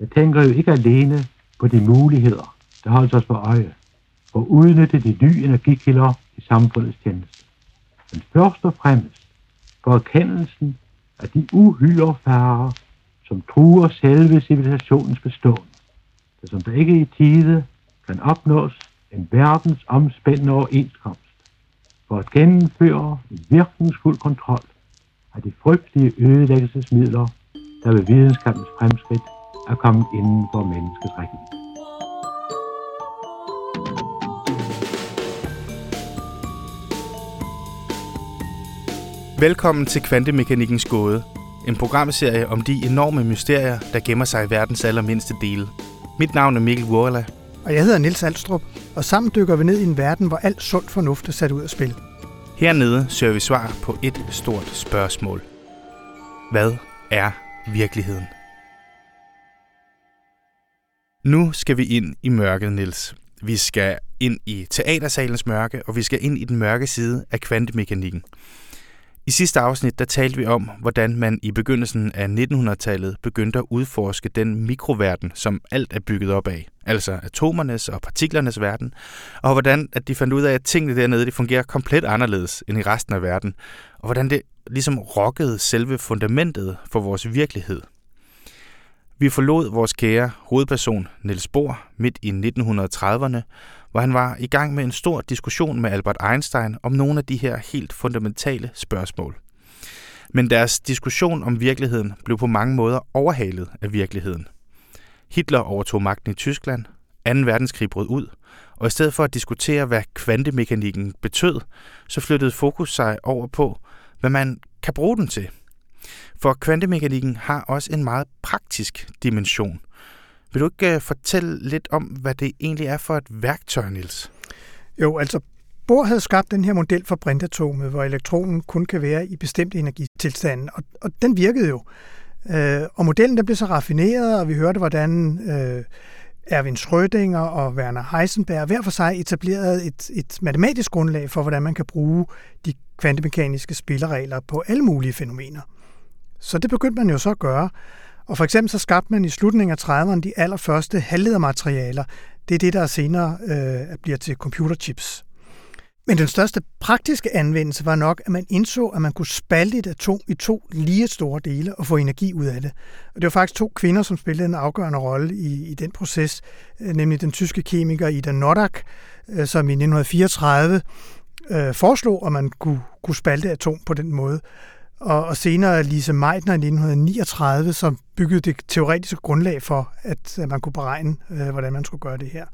Jeg tænker jo ikke alene på de muligheder, der holdes os for øje, for at udnytte de nye energikilder i samfundets tjeneste. Men først og fremmest for erkendelsen af de uhyre farer, som truer selve civilisationens bestående, der som der ikke i tide kan opnås en verdens omspændende overenskomst for at gennemføre en virkningsfuld kontrol af de frygtelige ødelæggelsesmidler, der ved videnskabens fremskridt er kommet inden for menneskets rækkevidde. Velkommen til Kvantemekanikkens gåde, en programserie om de enorme mysterier, der gemmer sig i verdens allermindste dele. Mit navn er Mikkel Wurla. Og jeg hedder Nils Alstrup, og sammen dykker vi ned i en verden, hvor alt sund fornuft er sat ud af spil. Hernede søger vi svar på et stort spørgsmål. Hvad er virkeligheden? Nu skal vi ind i mørket, Nils. Vi skal ind i teatersalens mørke, og vi skal ind i den mørke side af kvantemekanikken. I sidste afsnit der talte vi om, hvordan man i begyndelsen af 1900-tallet begyndte at udforske den mikroverden, som alt er bygget op af, altså atomernes og partiklernes verden, og hvordan at de fandt ud af, at tingene dernede de fungerer komplet anderledes end i resten af verden, og hvordan det ligesom rokkede selve fundamentet for vores virkelighed. Vi forlod vores kære hovedperson Niels Bohr midt i 1930'erne, hvor han var i gang med en stor diskussion med Albert Einstein om nogle af de her helt fundamentale spørgsmål. Men deres diskussion om virkeligheden blev på mange måder overhalet af virkeligheden. Hitler overtog magten i Tyskland, 2. verdenskrig brød ud, og i stedet for at diskutere, hvad kvantemekanikken betød, så flyttede fokus sig over på, hvad man kan bruge den til. For kvantemekanikken har også en meget praktisk dimension – vil du ikke øh, fortælle lidt om, hvad det egentlig er for et værktøj, Niels? Jo, altså Bohr havde skabt den her model for brintatomet, hvor elektronen kun kan være i bestemte energitilstande, og, og den virkede jo. Øh, og modellen der blev så raffineret, og vi hørte, hvordan øh, Erwin Schrödinger og Werner Heisenberg hver for sig etablerede et, et matematisk grundlag for, hvordan man kan bruge de kvantemekaniske spilleregler på alle mulige fænomener. Så det begyndte man jo så at gøre. Og for eksempel så skabte man i slutningen af 30'erne de allerførste halvledermaterialer. Det er det, der senere øh, bliver til computerchips. Men den største praktiske anvendelse var nok, at man indså, at man kunne spalte et atom i to lige store dele og få energi ud af det. Og det var faktisk to kvinder, som spillede en afgørende rolle i, i den proces, øh, nemlig den tyske kemiker Ida Noddack, øh, som i 1934 øh, foreslog, at man kunne, kunne spalte atom på den måde og, og senere Lise Meitner i 1939, som byggede det teoretiske grundlag for, at, at man kunne beregne, øh, hvordan man skulle gøre det her.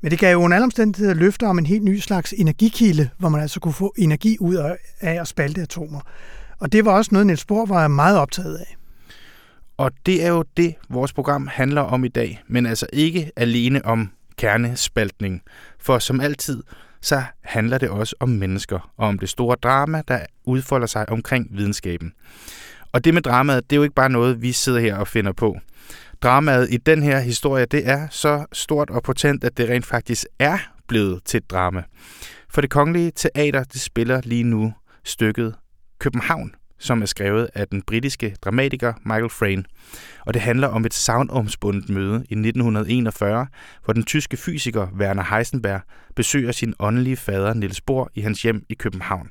Men det gav jo en alle omstændigheder løfter om en helt ny slags energikilde, hvor man altså kunne få energi ud af at spalte atomer. Og det var også noget, Niels Bohr var meget optaget af. Og det er jo det, vores program handler om i dag, men altså ikke alene om kernespaltning. For som altid, så handler det også om mennesker og om det store drama, der udfolder sig omkring videnskaben. Og det med dramaet, det er jo ikke bare noget, vi sidder her og finder på. Dramaet i den her historie, det er så stort og potent, at det rent faktisk er blevet til et drama. For det kongelige teater, det spiller lige nu stykket København som er skrevet af den britiske dramatiker Michael Frayn. Og det handler om et savnomspundet møde i 1941, hvor den tyske fysiker Werner Heisenberg besøger sin åndelige fader Niels Bohr i hans hjem i København.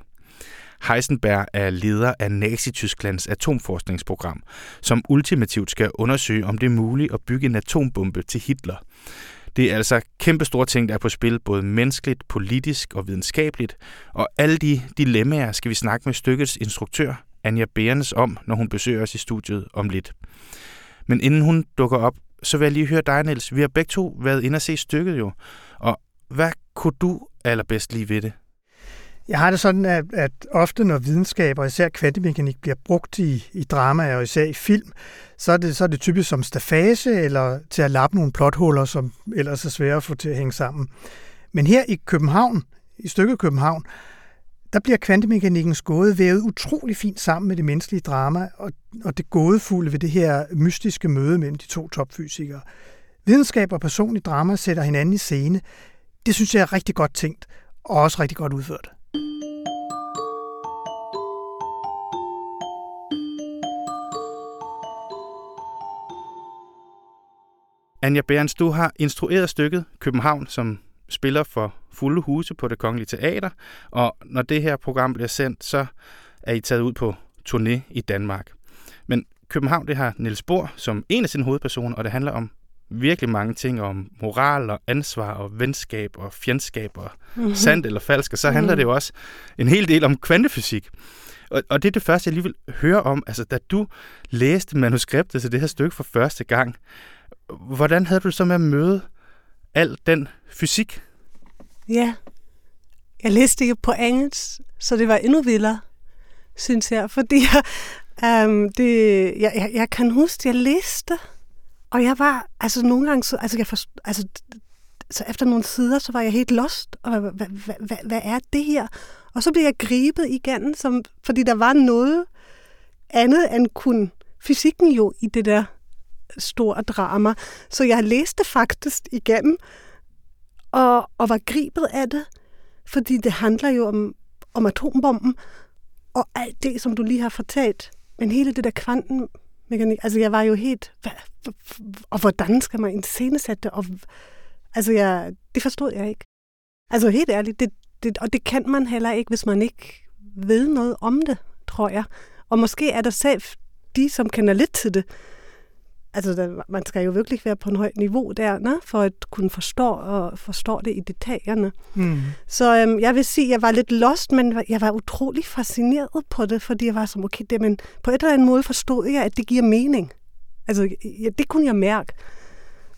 Heisenberg er leder af Nazi-Tysklands atomforskningsprogram, som ultimativt skal undersøge, om det er muligt at bygge en atombombe til Hitler. Det er altså kæmpe store ting, der er på spil, både menneskeligt, politisk og videnskabeligt. Og alle de dilemmaer skal vi snakke med stykkets instruktør, Anja Behrens om, når hun besøger os i studiet om lidt. Men inden hun dukker op, så vil jeg lige høre dig, Niels. Vi har begge to været inde og se stykket jo. Og hvad kunne du allerbedst lige ved det? Jeg har det sådan, at, at ofte når videnskab og især kvantemekanik bliver brugt i, i drama og især i film, så er, det, så er det typisk som stafage eller til at lappe nogle plothuller, som ellers er svære at få til at hænge sammen. Men her i København, i stykket København, der bliver kvantemekanikkens gåde vævet utrolig fint sammen med det menneskelige drama og, og det gådefulde ved det her mystiske møde mellem de to topfysikere. Videnskab og personligt drama sætter hinanden i scene. Det synes jeg er rigtig godt tænkt, og også rigtig godt udført. Anja Berens, du har instrueret stykket København, som spiller for fulde huse på det Kongelige Teater, og når det her program bliver sendt, så er I taget ud på turné i Danmark. Men København, det har Niels Bohr som en af sine hovedpersoner, og det handler om virkelig mange ting om moral og ansvar og venskab og fjendskab og mm-hmm. sandt eller falsk, og så handler mm-hmm. det jo også en hel del om kvantefysik. Og, og det er det første, jeg lige vil høre om. Altså, da du læste manuskriptet til det her stykke for første gang, hvordan havde du så med at møde al den fysik? Ja, jeg læste det på engelsk, så det var endnu vildere, synes jeg, fordi jeg, um, det, jeg, jeg, jeg kan huske, at jeg læste, og jeg var, altså nogle gange, så, altså, jeg forst, altså, så efter nogle sider, så var jeg helt lost, og hvad, hvad, hvad, hvad er det her? Og så blev jeg gribet igen, som, fordi der var noget andet end kun fysikken jo i det der store drama. Så jeg læste faktisk igen, og, og var gribet af det, fordi det handler jo om, om atombomben, og alt det, som du lige har fortalt. Men hele det der kvantenmekanik, altså jeg var jo helt, hvad, og hvordan skal man iscenesætte det? Og, altså jeg, det forstod jeg ikke. Altså helt ærligt, det, det, og det kan man heller ikke, hvis man ikke ved noget om det, tror jeg. Og måske er der selv de, som kender lidt til det. Altså, der, man skal jo virkelig være på en højt niveau der, ne? for at kunne forstå, og forstå det i detaljerne. Mm. Så øhm, jeg vil sige, at jeg var lidt lost, men jeg var utrolig fascineret på det, fordi jeg var som, okay, det, men på et eller andet måde forstod jeg, at det giver mening. Altså, ja, det kunne jeg mærke.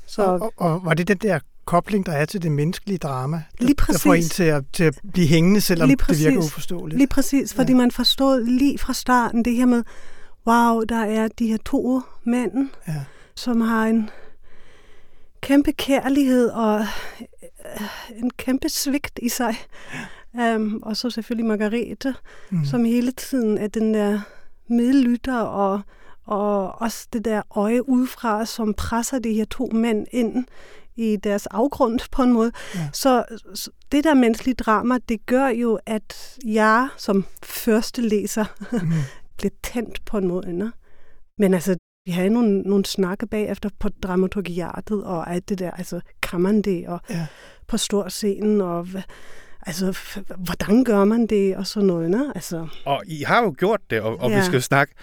Så, og, og, og var det den der kobling, der er til det menneskelige drama, lige præcis. der får en til at, til at blive hængende, selvom det virker uforståeligt. Lige præcis, fordi ja. man forstod lige fra starten det her med, wow, der er de her to mænd, ja. som har en kæmpe kærlighed og øh, en kæmpe svigt i sig. Ja. Um, og så selvfølgelig Margarete, mm. som hele tiden er den der medlytter og, og også det der øje udefra, som presser de her to mænd ind i deres afgrund på en måde. Ja. Så, så det der menneskelige drama, det gør jo, at jeg som første læser mm. Bliver tændt på en måde. Ne? Men altså, vi havde nogle, nogle snakke bagefter på dramaturgiatet og alt det der, altså kan man det, og ja. på stor scenen, og altså, hvordan gør man det, og sådan noget. Ne? Altså, og I har jo gjort det, og, og ja. vi skal jo snakke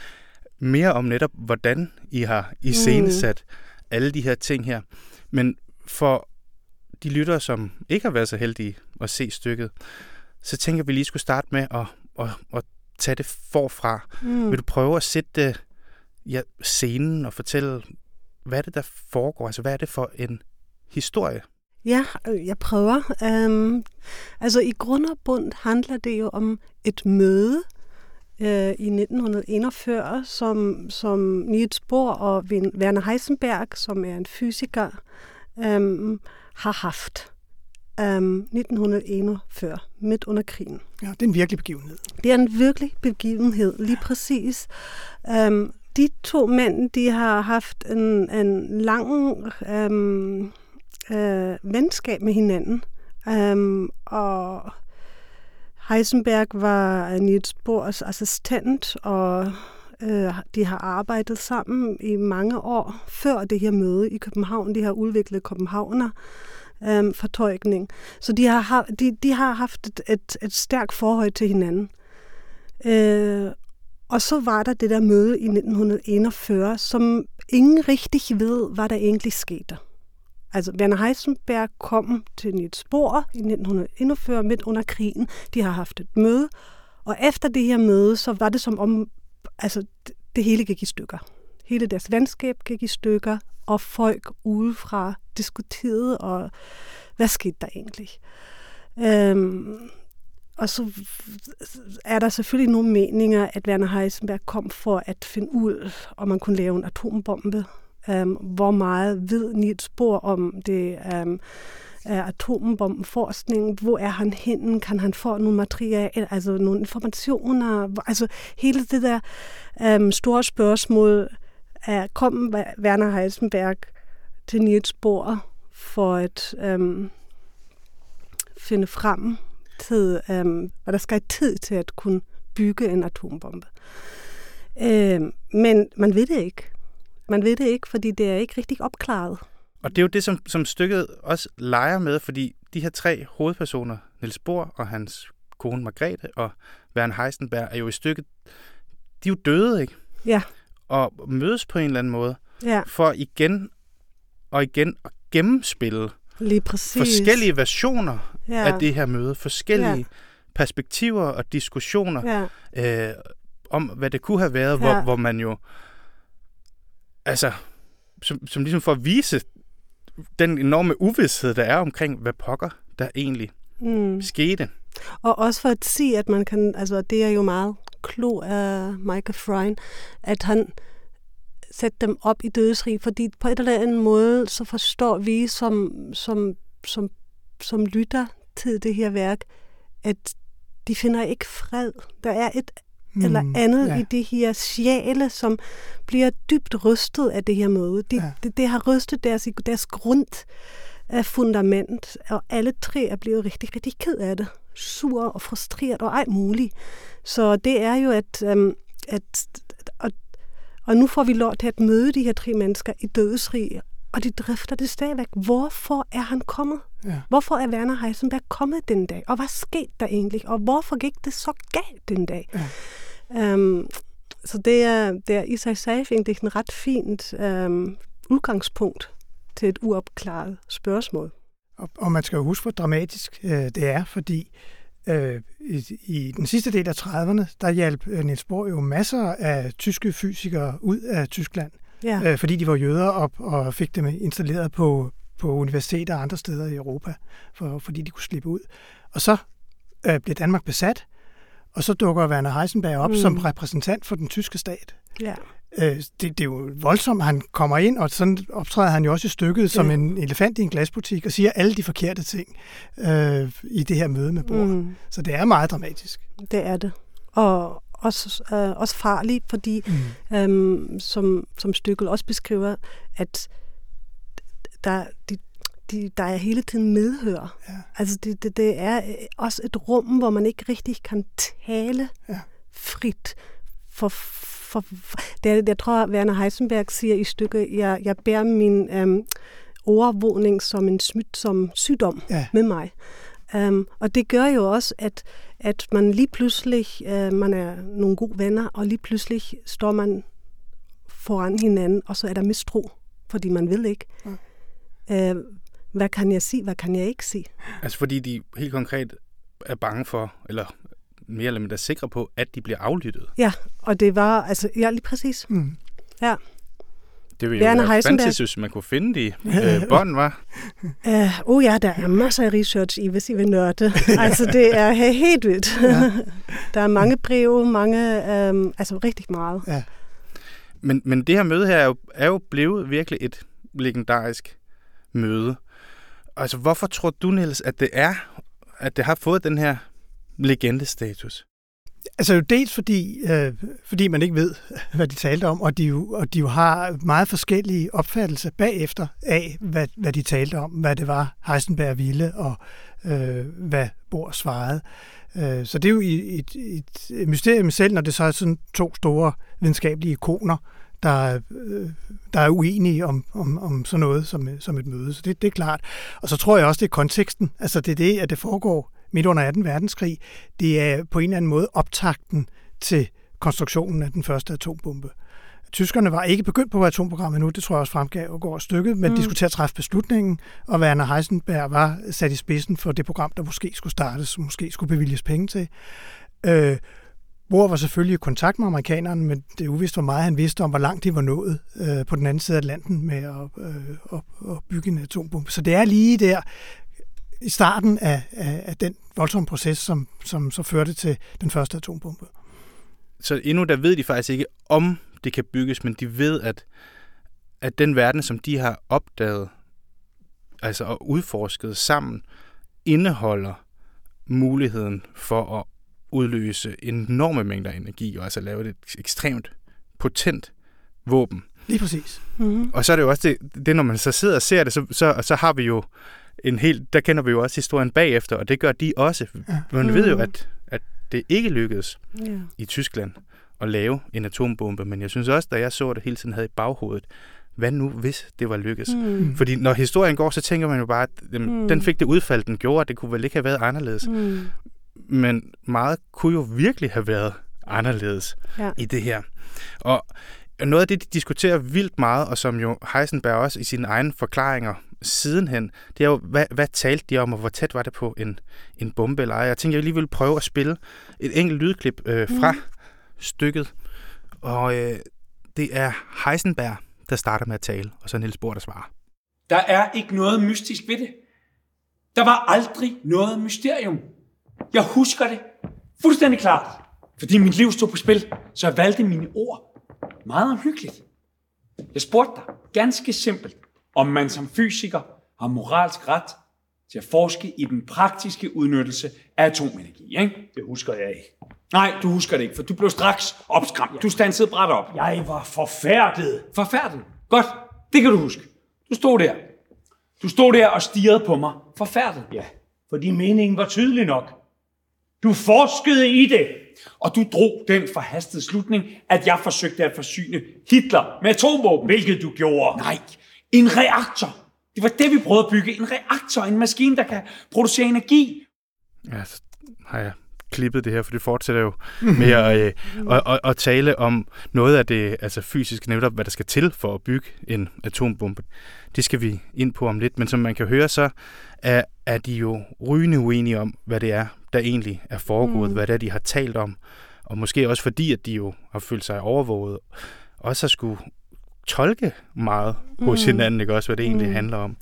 mere om netop, hvordan I har iscenesat mm. alle de her ting her. Men for de lyttere, som ikke har været så heldige at se stykket, så tænker vi lige skulle starte med at, at, at tage det forfra. Mm. Vil du prøve at sætte ja, scenen og fortælle, hvad er det, der foregår? Altså, hvad er det for en historie? Ja, øh, jeg prøver. Um, altså, i grund og bund handler det jo om et møde uh, i 1941, som, som Niels Bohr og Werner Heisenberg, som er en fysiker, um, har haft um, 1941, midt under krigen. Ja, det er en virkelig begivenhed. Det er en virkelig begivenhed, lige præcis. Um, de to mænd, de har haft en, en lang um, uh, venskab med hinanden. Um, og Heisenberg var Niels Bohrs assistent, og Øh, de har arbejdet sammen i mange år før det her møde i København. De har udviklet Københavner øhm, fortolkning. Så de har, de, de har haft et, et, et stærkt forhold til hinanden. Øh, og så var der det der møde i 1941, som ingen rigtig ved, hvad der egentlig skete. Altså, Werner Heisenberg kom til et spor i 1941 midt under krigen. De har haft et møde, og efter det her møde, så var det som om altså, det, det hele gik i stykker. Hele deres venskab gik i stykker, og folk udefra diskuterede, og hvad skete der egentlig? Øhm, og så er der selvfølgelig nogle meninger, at Werner Heisenberg kom for at finde ud, om man kunne lave en atombombe. Øhm, hvor meget ved Niels Bohr om det? Um, atombombeforskning, hvor er han henne, kan han få nogle materiale, altså nogle informationer, altså hele det der øhm, store spørgsmål, er, kom Werner Heisenberg til Niels Bohr for at um, finde frem til, um, hvad der skal tid til at kunne bygge en atombombe. Uh, men man ved det ikke. Man ved det ikke, fordi det er ikke rigtig opklaret. Og det er jo det, som, som stykket også leger med, fordi de her tre hovedpersoner, Niels Bohr og hans kone Margrethe og Werner Heisenberg, er jo i stykket, de er jo døde, ikke? Ja. Og mødes på en eller anden måde, Ja, for igen og igen at gennemspille lige præcis. forskellige versioner ja. af det her møde, forskellige Ja. perspektiver og diskussioner Ja, øh, om, hvad det kunne have været, Ja. hvor, hvor man jo, altså, som, som ligesom for at vise den enorme uvidshed, der er omkring, hvad pokker der egentlig mm. skete. Og også for at sige, at man kan, altså det er jo meget klog af Michael Frein, at han sætter dem op i dødsrig, fordi på et eller andet måde, så forstår vi som, som, som, som lytter til det her værk, at de finder ikke fred. Der er et mm, eller andet ja. i de her sjæle, som bliver dybt rystet af det her møde. De, Ja. det, det har rystet deres, deres grund af fundament, og alle tre er blevet rigtig, rigtig ked af det. Sur og frustreret og ej muligt. Så det er jo, at, øhm, at og, og nu får vi lov til at møde de her tre mennesker i dødsrig, og de drifter det stadigvæk. Hvorfor er han kommet? Ja. Hvorfor er Werner Heisenberg kommet den dag? Og hvad skete der egentlig? Og hvorfor gik det så galt den dag? Ja. Um, så det er, det er i sig selv egentlig en ret fint um, udgangspunkt til et uopklaret spørgsmål. Og, og man skal jo huske, hvor dramatisk øh, det er, fordi øh, i, i den sidste del af 30'erne, der hjalp øh, Niels Bohr jo masser af tyske fysikere ud af Tyskland, Ja. øh, fordi de var jøder op og fik dem installeret på, på universiteter og andre steder i Europa, for, fordi de kunne slippe ud. Og så øh, blev Danmark besat, og så dukker Werner Heisenberg op mm. Som repræsentant for den tyske stat. ja. Øh, det, det er jo voldsomt, han kommer ind, og sådan optræder han jo også i stykket som Ja. en elefant i en glasbutik og siger alle de forkerte ting øh, i det her møde med Bohr. Mm. Mm, Så det er meget dramatisk. det er det. Og også, øh, også farligt, fordi Mm. øhm, som, som stykket også beskriver, at der, de, de, der er hele tiden medhør. Ja. Altså det, det, det er øh, også et rum, hvor man ikke rigtig kan tale Ja. frit. For, for, det, er- jeg tror, Werner Heisenberg siger i stykket, jeg, jeg bærer min øhm, overvågning som en smitsom sygdom Ja. med mig. Um, og det gør jo også, at, at man lige pludselig, uh, man er nogle gode venner, og lige pludselig står man foran hinanden, og så er der mistro, fordi man vil ikke. Uh, hvad kan jeg sige, hvad kan jeg ikke sige? Altså fordi de helt konkret er bange for, eller mere eller mindre sikre på, at de bliver aflyttet. Ja, og det var, altså, ja, lige præcis. Mm. Ja. Det ville jo Werner være fantastisk, hvis man kunne finde de øh, bånd, var. Uh, oh ja, der er masser af research i, hvis I vil nørde. altså, det er he- helt vildt. Ja. der er mange breve, mange, um, altså rigtig meget. Ja. Men, men det her møde her er jo, er jo blevet virkelig et legendarisk møde. Altså, hvorfor tror du, Niels, at det er, at det har fået den her legendestatus? Altså jo dels fordi, øh, fordi man ikke ved, hvad de talte om, og de, jo, og de jo har meget forskellige opfattelser bagefter af, hvad, hvad de talte om, hvad det var, Heisenberg ville, og øh, hvad Bohr svarede. Øh, så det er jo et, et, et mysterium selv, når det så er sådan to store videnskabelige ikoner, der, øh, der er uenige om, om, om sådan noget som, som et møde. Så det, det er klart. Og så tror jeg også, det er konteksten. Altså det er det, at det foregår midt under 2. verdenskrig. Det er på en eller anden måde optakten til konstruktionen af den første atombombe. Tyskerne var ikke begyndt på atomprogrammet nu, det tror jeg også fremgav og går stykket, men mm. de skulle til at træffe beslutningen, og Werner Heisenberg var sat i spidsen for det program, der måske skulle startes, måske skulle bevilges penge til. Øh, Bohr var selvfølgelig i kontakt med amerikanerne, men det er uvist, hvor meget han vidste om, hvor langt de var nået øh, på den anden side af Atlanten med at, øh, at, at bygge en atombombe. Så det er lige der i starten af, af, af den voldsomme proces, som, som så førte til den første atombombe. Så endnu der ved de faktisk ikke, om det kan bygges, men de ved, at, at den verden, som de har opdaget altså og udforsket sammen, indeholder muligheden for at udløse enorme mængder energi, og altså lave et ekstremt potent våben. Lige præcis. Mm-hmm. Og så er det jo også det, det når man så sidder og ser det, så, så, så har vi jo en helt, der kender vi jo også historien bagefter, og det gør de også. Ja. Man ved jo, Mhm. at, at det ikke lykkedes Ja. i Tyskland at lave en atombombe, men jeg synes også, da jeg så det hele tiden havde i baghovedet, hvad nu, hvis det var lykkes? Mm. Fordi når historien går, så tænker man jo bare, at jamen, mm. den fik det udfald, den gjorde, det kunne vel ikke have været anderledes. Mm. Men meget kunne jo virkelig have været anderledes ja. i det her. Og noget af det, de diskuterer vildt meget, og som jo Heisenberg også i sine egne forklaringer sidenhen, det er jo, hvad, hvad talte de om, og hvor tæt var det på en, en bombe eller ej. Jeg tænker, jeg lige vil prøve at spille et enkelt lydklip øh, fra mm. stykket. Og øh, det er Heisenberg, der starter med at tale, og så Niels Bohr, der svarer. Der er ikke noget mystisk ved det. Der var aldrig noget mysterium. Jeg husker det fuldstændig klart. Fordi mit liv stod på spil, så jeg valgte mine ord meget omhyggeligt. Jeg spurgte dig ganske simpelt, om man som fysiker har moralsk ret til at forske i den praktiske udnyttelse af atomenergi. Ikke? Det husker jeg ikke. Nej, du husker det ikke, for du blev straks opskræmt. Du stansede bræt op. Jeg var forfærdet. Forfærdet? Godt, det kan du huske. Du stod der. Du stod der og stirrede på mig. Forfærdet? Ja, fordi meningen var tydelig nok. Du forskede i det. Og du drog den forhastede slutning, at jeg forsøgte at forsyne Hitler med atomvåben. Hvilket du gjorde. Nej, en reaktor. Det var det, vi prøvede at bygge. En reaktor, en maskine, der kan producere energi. Ja, så har jeg klippet det her, for det fortsætter jo med at, øh, at, at, at tale om noget af det altså fysiske, netop hvad der skal til for at bygge en atombombe. Det skal vi ind på om lidt, men som man kan høre, så er, er de jo rygende uenige om, hvad det er, der egentlig er foregået, mm. hvad det er, de har talt om, og måske også fordi, at de jo har følt sig overvåget, også har skulle tolke meget hos mm. hinanden, ikke også, hvad det egentlig mm. handler om.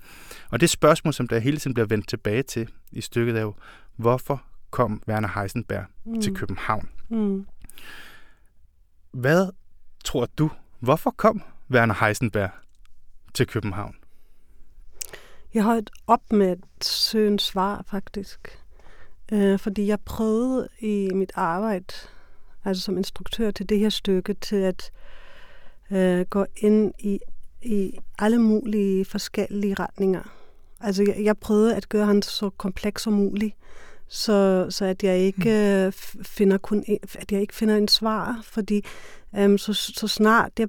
Og det spørgsmål, som der hele tiden bliver vendt tilbage til i stykket, er jo, hvorfor kom Werner Heisenberg mm. til København? Mm. Hvad tror du, hvorfor kom Werner Heisenberg til København? Jeg har et op med et søgen svar, faktisk. Øh, fordi jeg prøvede i mit arbejde, altså som instruktør til det her stykke, til at øh, gå ind i, i alle mulige forskellige retninger. Altså jeg, jeg prøvede at gøre han så kompleks som muligt, så, så at jeg ikke mm. finder kun at jeg ikke finder en svar, fordi øh, så, så snart jeg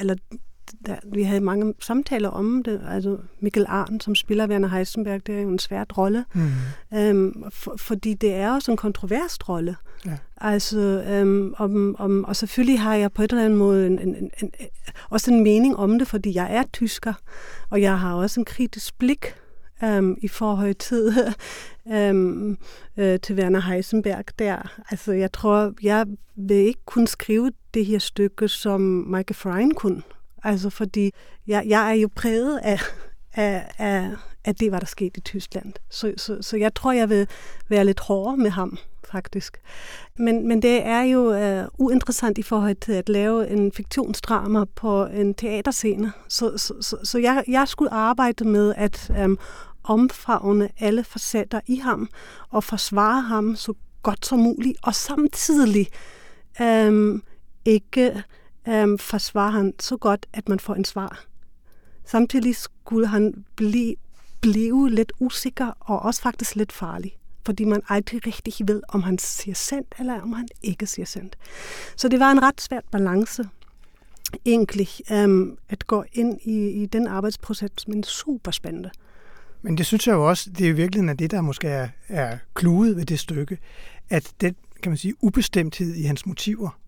eller der, vi havde mange samtaler om det. Altså Mikkel Arn, som spiller Werner Heisenberg, det er jo en svært rolle. Mm. Øhm, for, fordi det er også en kontrovers rolle. Ja. Altså, øhm, om, om, og selvfølgelig har jeg på et eller andet måde en, en, en, en, også en mening om det, fordi jeg er tysker, og jeg har også en kritisk blik øhm, i forhold til, øhm, øh, til Werner Heisenberg der. Altså, jeg tror, jeg vil ikke kunne skrive det her stykke, som Michael Frein kunne. Altså fordi jeg, jeg er jo præget af, af, af, af det, hvad der skete i Tyskland. Så, så, så jeg tror, jeg vil være lidt hårdere med ham, faktisk. Men, men det er jo uh, uinteressant i forhold til at lave en fiktionsdrama på en teaterscene. Så, så, så, så jeg, jeg skulle arbejde med at um, omfavne alle facetter i ham og forsvare ham så godt som muligt, og samtidig um, ikke øhm, forsvare ham så godt, at man får en svar. Samtidig skulle han blive, blive lidt usikker og også faktisk lidt farlig fordi man aldrig rigtig ved, om han siger sandt, eller om han ikke siger sandt. Så det var en ret svært balance, egentlig, øhm, at gå ind i, i den arbejdsproces, men super spændende. Men det synes jeg jo også, det er i virkeligheden det, der måske er, er kludet ved det stykke, at den, kan man sige, ubestemthed i hans motiver,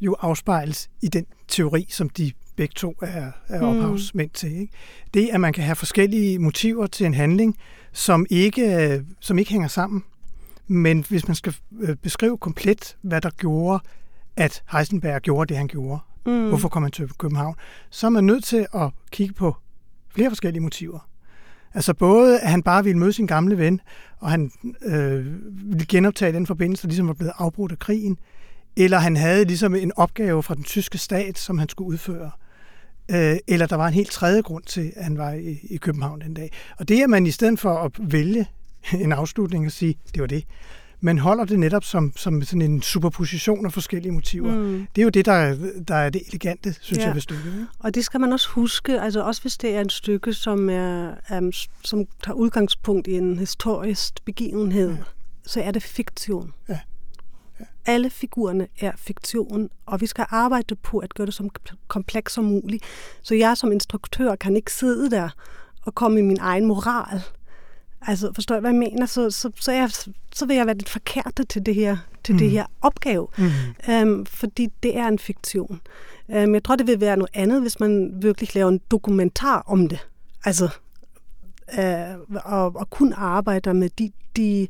jo afspejles i den teori, som de begge to er, er mm. ophavsmænd til. Ikke? Det, at man kan have forskellige motiver til en handling, som ikke, som ikke hænger sammen. Men hvis man skal øh, beskrive komplet, hvad der gjorde, at Heisenberg gjorde det, han gjorde, mm. hvorfor kom han til København, så er man nødt til at kigge på flere forskellige motiver. Altså både, at han bare ville møde sin gamle ven, og han øh, ville genoptage den forbindelse, der ligesom var blevet afbrudt af krigen, eller han havde ligesom en opgave fra den tyske stat, som han skulle udføre. Øh, eller der var en helt tredje grund til, at han var i, i København den dag. Og det er man i stedet for at vælge en afslutning og sige, det var det, man holder det netop som, som sådan en superposition af forskellige motiver. Mm. Det er jo det, der, der er det elegante, synes ja. jeg, ved stykket. Og det skal man også huske, altså også hvis det er et stykke, som, er, um, som tager udgangspunkt i en historisk begivenhed, ja. så er det fiktion. Ja. Alle figurerne er fiktion, og vi skal arbejde på at gøre det så kompleks som muligt. Så jeg som instruktør kan ikke sidde der og komme i min egen moral. Altså, forstår jeg, hvad jeg mener? Så, så, så, jeg, så vil jeg være lidt forkert til det her, til mm. det her opgave. Mm. Øhm, fordi det er en fiktion. Øhm, jeg tror, det vil være noget andet, hvis man virkelig laver en dokumentar om det. Altså, øh, og, og kun arbejder med de, de,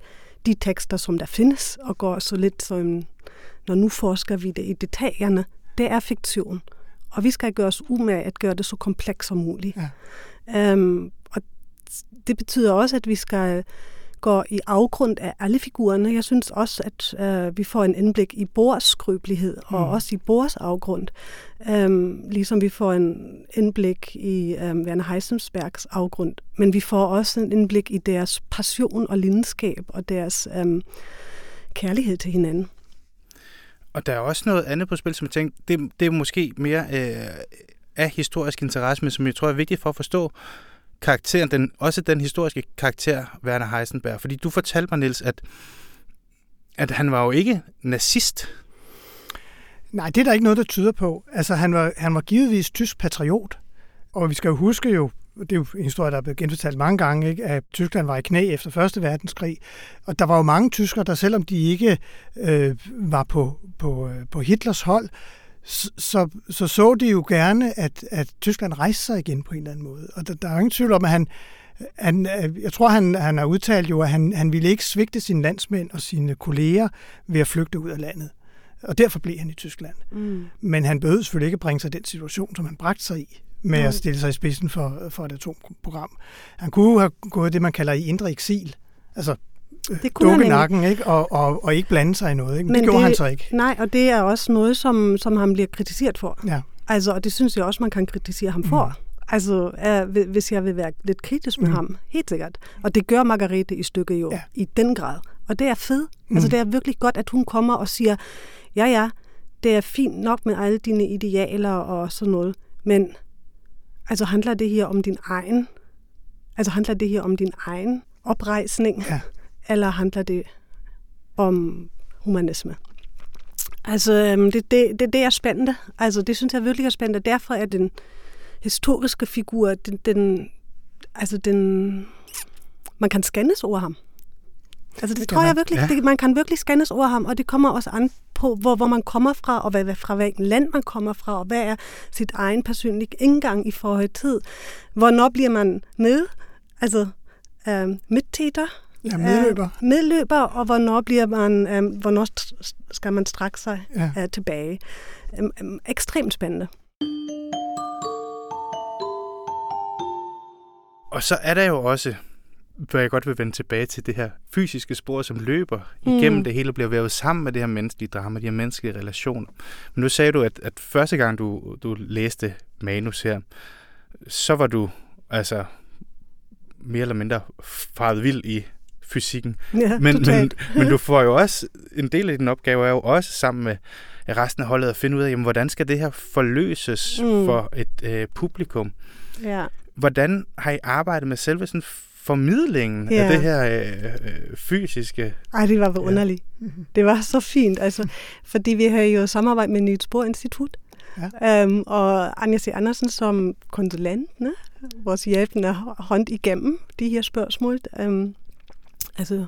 de tekster, som der findes, og går så lidt som, når nu forsker vi det i detaljerne, det er fiktion. Og vi skal gøre os umage at gøre det så komplekst som muligt. Ja. Øhm, og det betyder også, at vi skal går i afgrund af alle figurerne. Jeg synes også, at øh, vi får en indblik i Bors skrøbelighed, og mm. også i Bors afgrund. Øhm, ligesom vi får en indblik i øhm, Werner Heisenbergs afgrund. Men vi får også en indblik i deres passion og lidenskab, og deres øhm, kærlighed til hinanden. Og der er også noget andet på spil, som jeg tænkte, det, det er måske mere øh, af historisk interesse, men som jeg tror er vigtigt for at forstå, karakteren, den, også den historiske karakter, Werner Heisenberg. Fordi du fortalte mig, Niels, at, at han var jo ikke nazist. Nej, det er der ikke noget, der tyder på. Altså, han var, han var givetvis tysk patriot. Og vi skal jo huske jo, det er jo en historie, der er blevet genfortalt mange gange, ikke? at Tyskland var i knæ efter Første Verdenskrig. Og der var jo mange tyskere, der selvom de ikke øh, var på, på, øh, på Hitlers hold, så, så så de jo gerne, at, at Tyskland rejste sig igen på en eller anden måde. Og der, der er jo ingen tvivl om, at han, han jeg tror, han, han har udtalt jo, at han, han ville ikke svigte sine landsmænd og sine kolleger ved at flygte ud af landet. Og derfor blev han i Tyskland. Mm. Men han bød selvfølgelig ikke at bringe sig den situation, som han bragte sig i med mm. at stille sig i spidsen for, for et atomprogram. Han kunne have gået det, man kalder i indre eksil. Altså det kunne dukke nakken ikke? Og, og, og ikke blande sig i noget. Ikke? Men det gjorde det, han så ikke. Nej, og det er også noget, som, som han bliver kritiseret for. Ja. Altså, og det synes jeg også, man kan kritisere ham for. Mm. Altså, uh, hvis jeg vil være lidt kritisk med mm. ham, helt sikkert. Og det gør Margarete i stykket jo, ja. i den grad. Og det er fedt. Mm. Altså, det er virkelig godt, at hun kommer og siger, ja, ja, det er fint nok med alle dine idealer og sådan noget, men altså handler det her om din egen, altså handler det her om din egen oprejsning? Ja eller handler det om humanisme? Altså, øhm, det, det, det, det er spændende. Altså, det synes jeg virkelig er spændende. Derfor er den historiske figur, den, den, altså den, man kan skændes over ham. Altså det, det tror jeg virkelig, ja. det, man kan virkelig skændes over ham, og det kommer også an på, hvor, hvor man kommer fra, og hvad, fra hvilken land man kommer fra, og hvad er sit egen personlige indgang i forhold til. Hvornår bliver man med, altså øh, midtæter, Ja, medløber. Uh, medløber, og hvornår, bliver man, um, hvornår skal man strække sig ja. uh, tilbage. Um, um, ekstremt spændende. Og så er der jo også, hvor jeg godt vil vende tilbage til det her fysiske spor, som løber mm. igennem det hele, bliver vævet sammen med det her menneskelige drama, de her menneskelige relationer. Men nu sagde du, at, at første gang du, du læste manus her, så var du altså mere eller mindre faret vild i fysikken. Ja, men, men, men du får jo også, en del af din opgave er jo også sammen med resten af holdet at finde ud af, jamen, hvordan skal det her forløses mm. for et øh, publikum. Ja. Hvordan har I arbejdet med selve sådan formidlingen ja. af det her øh, øh, fysiske? Ej, det var underligt. Ja. Det var så fint, altså, fordi vi har jo samarbejdet med Nyt Spor Institut, Ja. Um, og Anja C. Andersen som konsulent, ne? vores hjælpende hånd igennem de her spørgsmål. Um, Altså,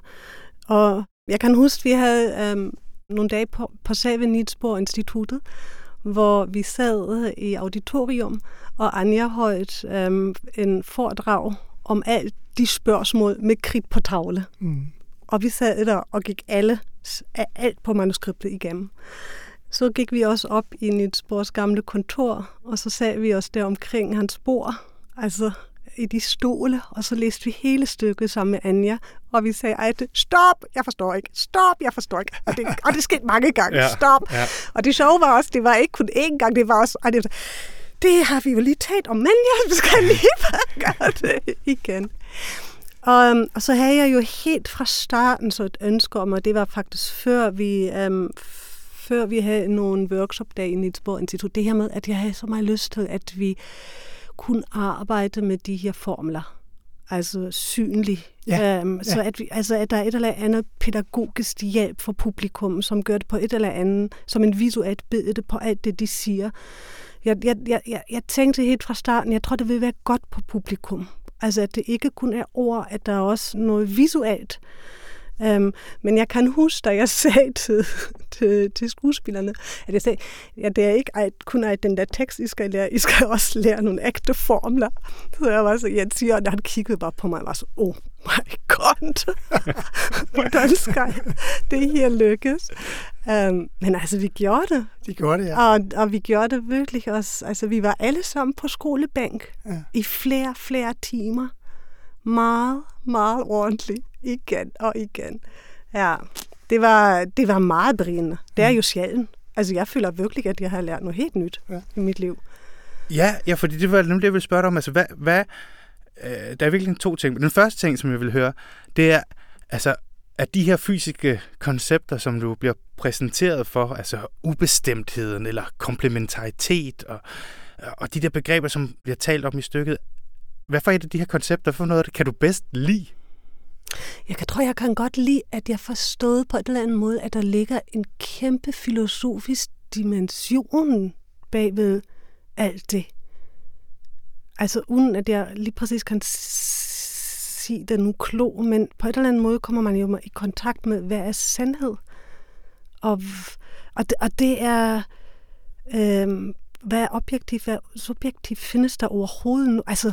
og jeg kan huske, vi havde øhm, nogle dage på, på Nitsborg Instituttet, hvor vi sad i auditorium, og Anja holdt øhm, en foredrag om alt de spørgsmål med kridt på tavle. Mm. Og vi sad der og gik alle, alt på manuskriptet igennem. Så gik vi også op i Nitsborgs gamle kontor, og så sad vi os der omkring hans bord. Altså, i de stole, og så læste vi hele stykket sammen med Anja, og vi sagde, Ej, stop, jeg forstår ikke, stop, jeg forstår ikke. Og det, og det skete mange gange, ja, stop. Ja. Og det sjove var også, det var ikke kun én gang, det var også, ej, det, det har vi jo lige talt om, men jeg skal lige gøre det igen. Og, øhm, og så havde jeg jo helt fra starten så et ønske om, og det var faktisk før vi, um, før vi havde nogle workshop-dage i Nitzborg Institut, det her med, at jeg havde så meget lyst til, at vi kunne arbejde med de her formler. altså synlig. Ja, Øhm, så ja. at, vi, altså, at der er et eller andet pædagogisk hjælp for publikum, som gør det på et eller andet, som en visuelt billede på alt det, de siger. Jeg, jeg, jeg, jeg, jeg tænkte helt fra starten, jeg tror, det vil være godt på publikum. Altså, at det ikke kun er ord, at der er også noget visuelt. Um, men jeg kan huske, da jeg sagde til, til, til skuespillerne, at jeg sagde, ja, det er ikke kun alt den der tekst, I skal lære, I skal også lære nogle ægte formler. Så jeg var så irriteret, og han kiggede bare på mig og var så, oh my god, hvordan skal det her lykkes? Um, men altså, vi gjorde det. De gjorde det, ja. Og, og vi gjorde det virkelig også. Altså, vi var alle sammen på skolebænk Ja. i flere, flere timer. Meget, meget ordentligt. Igen og igen. Ja, det var, det var meget berigende. Det er jo sjældent. Altså, jeg føler virkelig, at jeg har lært noget helt nyt Ja. ja. i mit liv. Ja, ja, fordi det var nemlig det, jeg ville spørge dig om. Altså, hvad, hvad, øh, der er virkelig to ting. Den første ting, som jeg vil høre, det er, altså, at de her fysiske koncepter, som du bliver præsenteret for, altså ubestemtheden eller komplementaritet og, og de der begreber, som bliver talt om i stykket, hvad for et af de her koncepter, for noget det kan du bedst lide? Jeg kan, tror, jeg kan godt lide, at jeg forstod på en eller anden måde, at der ligger en kæmpe filosofisk dimension bagved alt det. Altså uden at jeg lige præcis kan sige det nu klog, men på en eller anden måde kommer man jo i kontakt med, hvad er sandhed? Og, og, det, og det er, Øh, hvad er objektivt, hvad er subjektivt, findes der overhovedet nu? Altså,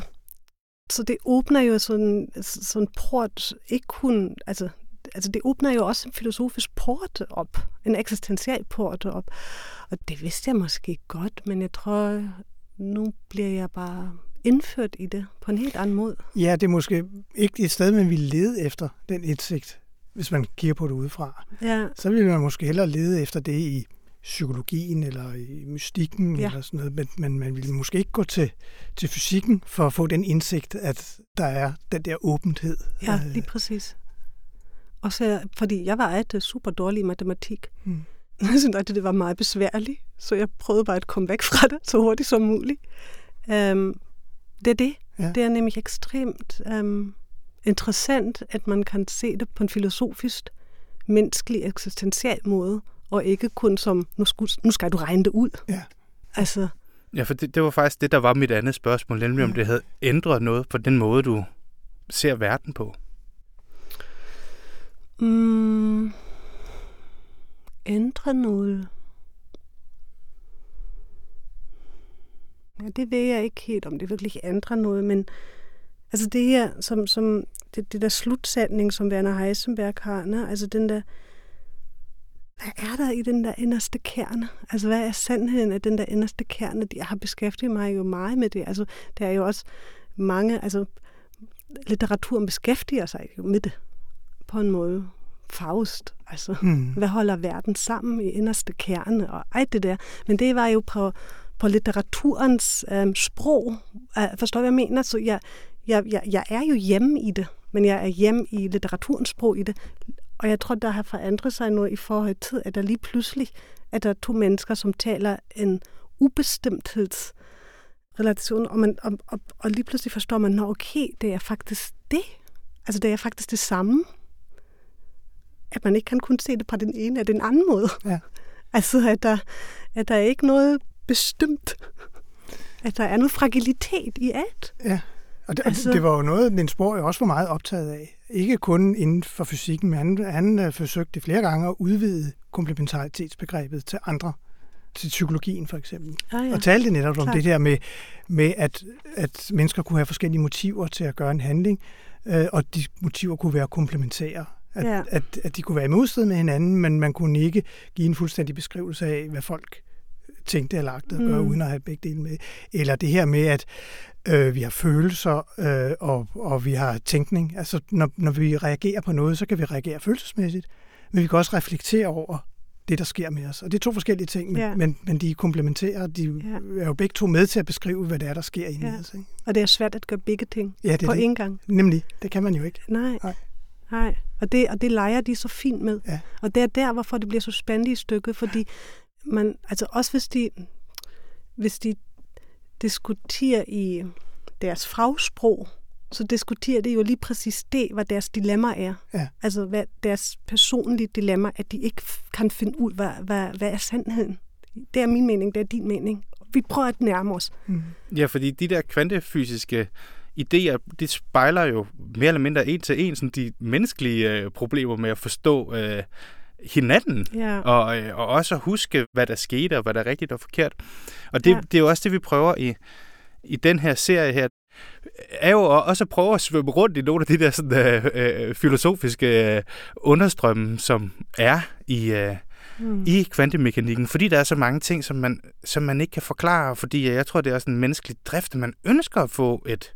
så det åbner jo sådan sådan en port, ikke kun, altså, altså det åbner jo også en filosofisk port op, en eksistentiel port op. Og det vidste jeg måske godt, men jeg tror, nu bliver jeg bare indført i det på en helt anden måde. Ja, det er måske ikke et sted, man vil lede efter den indsigt, hvis man kigger på det udefra. Ja, Så vil man måske hellere lede efter det i psykologien eller i mystikken Ja. eller sådan noget, men, men man vil måske ikke gå til, til fysikken for at få den indsigt, at der er den der åbenhed. ja Øh, lige præcis. Og så, fordi jeg var altid super dårlig i matematik. Mm. Jeg synes at det var meget besværligt, så jeg prøvede bare at komme væk fra det så hurtigt som muligt. Um, det er det. Ja. Det er nemlig ekstremt um, interessant, at man kan se det på en filosofisk, menneskelig, eksistentiel måde, og ikke kun som, nu, skulle, nu skal du regne det ud. Ja. Altså, Ja, for det, det var faktisk det, der var mit andet spørgsmål, nemlig om det havde ændret noget på den måde, du ser verden på. mm, ændre noget. Ja, det ved jeg ikke helt, om det virkelig ændrer noget, men altså det her, som, som det, det der slutsætning, som Werner Heisenberg har, ne? altså den der, hvad er der i den der inderste kerne? Altså, hvad er sandheden af den der inderste kerne? Jeg har beskæftiget mig jo meget med det. Altså, der er jo også mange, altså, litteraturen beskæftiger sig jo med det på en måde. Faust, altså, Hmm. hvad holder verden sammen i inderste kerne og alt det der. Men det var jo på, på litteraturens øhm, sprog. Uh, forstår du, hvad jeg mener? Så jeg, jeg, jeg, jeg er jo hjemme i det, men jeg er hjemme i litteraturens sprog i det. Og jeg tror, der har forandret sig noget i forhold til, at der lige pludselig at der er to mennesker, som taler en ubestemthedsrelation, og, man, og, og, og lige pludselig forstår man, at okay, det er faktisk det. Altså, det er faktisk det samme. At man ikke kan kun se det på den ene eller den anden måde. Ja. Altså, at der, at der er ikke noget bestemt. At der er noget fragilitet i alt. Ja, og det, Altså- altså... det var jo noget, Niels Bohr jo også var meget optaget af. Ikke kun inden for fysikken, men han, han øh, forsøgte flere gange at udvide komplementaritetsbegrebet til andre, til psykologien for eksempel. Ah, Ja. Og talte netop om Klart. det der med, med at, at mennesker kunne have forskellige motiver til at gøre en handling, øh, og de motiver kunne være komplementære. At, Ja. at, at de kunne være i modstrid med hinanden, men man kunne ikke give en fuldstændig beskrivelse af, hvad folk tænkte eller agtede at gøre, Mm. uden at have begge dele med. Eller det her med, at øh, vi har følelser, øh, og, og vi har tænkning. Altså, når, når vi reagerer på noget, så kan vi reagere følelsesmæssigt, men vi kan også reflektere over det, der sker med os. Og det er to forskellige ting, men, Ja. men, men de komplementerer, de Ja. er jo begge to med til at beskrive, hvad det er, der sker inde i Ja. os. Ikke? Og det er svært at gøre begge ting Ja, det på det. én gang. Nemlig, det kan man jo ikke. Nej. Nej. Nej. Og det, og det leger de så fint med. Ja. Og det er der, hvorfor det bliver så spændende i stykket, fordi man, altså også hvis de, hvis de diskuterer i deres fagsprog, så diskuterer det jo lige præcis det, hvad deres dilemma er. Ja. Altså hvad deres personlige dilemma, at de ikke kan finde ud, hvad, hvad, hvad er sandheden. Det er min mening, det er din mening. Vi prøver at nærme os. Ja, fordi de der kvantefysiske idéer, de spejler jo mere eller mindre en til en sådan de menneskelige øh, problemer med at forstå øh, hinanden. Ja. Og, øh, og også at huske, hvad der skete, og hvad der er rigtigt og forkert. Og det, Ja. det er jo også det, vi prøver i, i den her serie her, er jo også at prøve at svømme rundt i nogle af de der sådan, øh, øh, filosofiske øh, understrømme, som er i, øh, Mm. i kvantemekanikken, fordi der er så mange ting, som man, som man ikke kan forklare, fordi øh, jeg tror, det er også en menneskelig drift, at man ønsker at få et,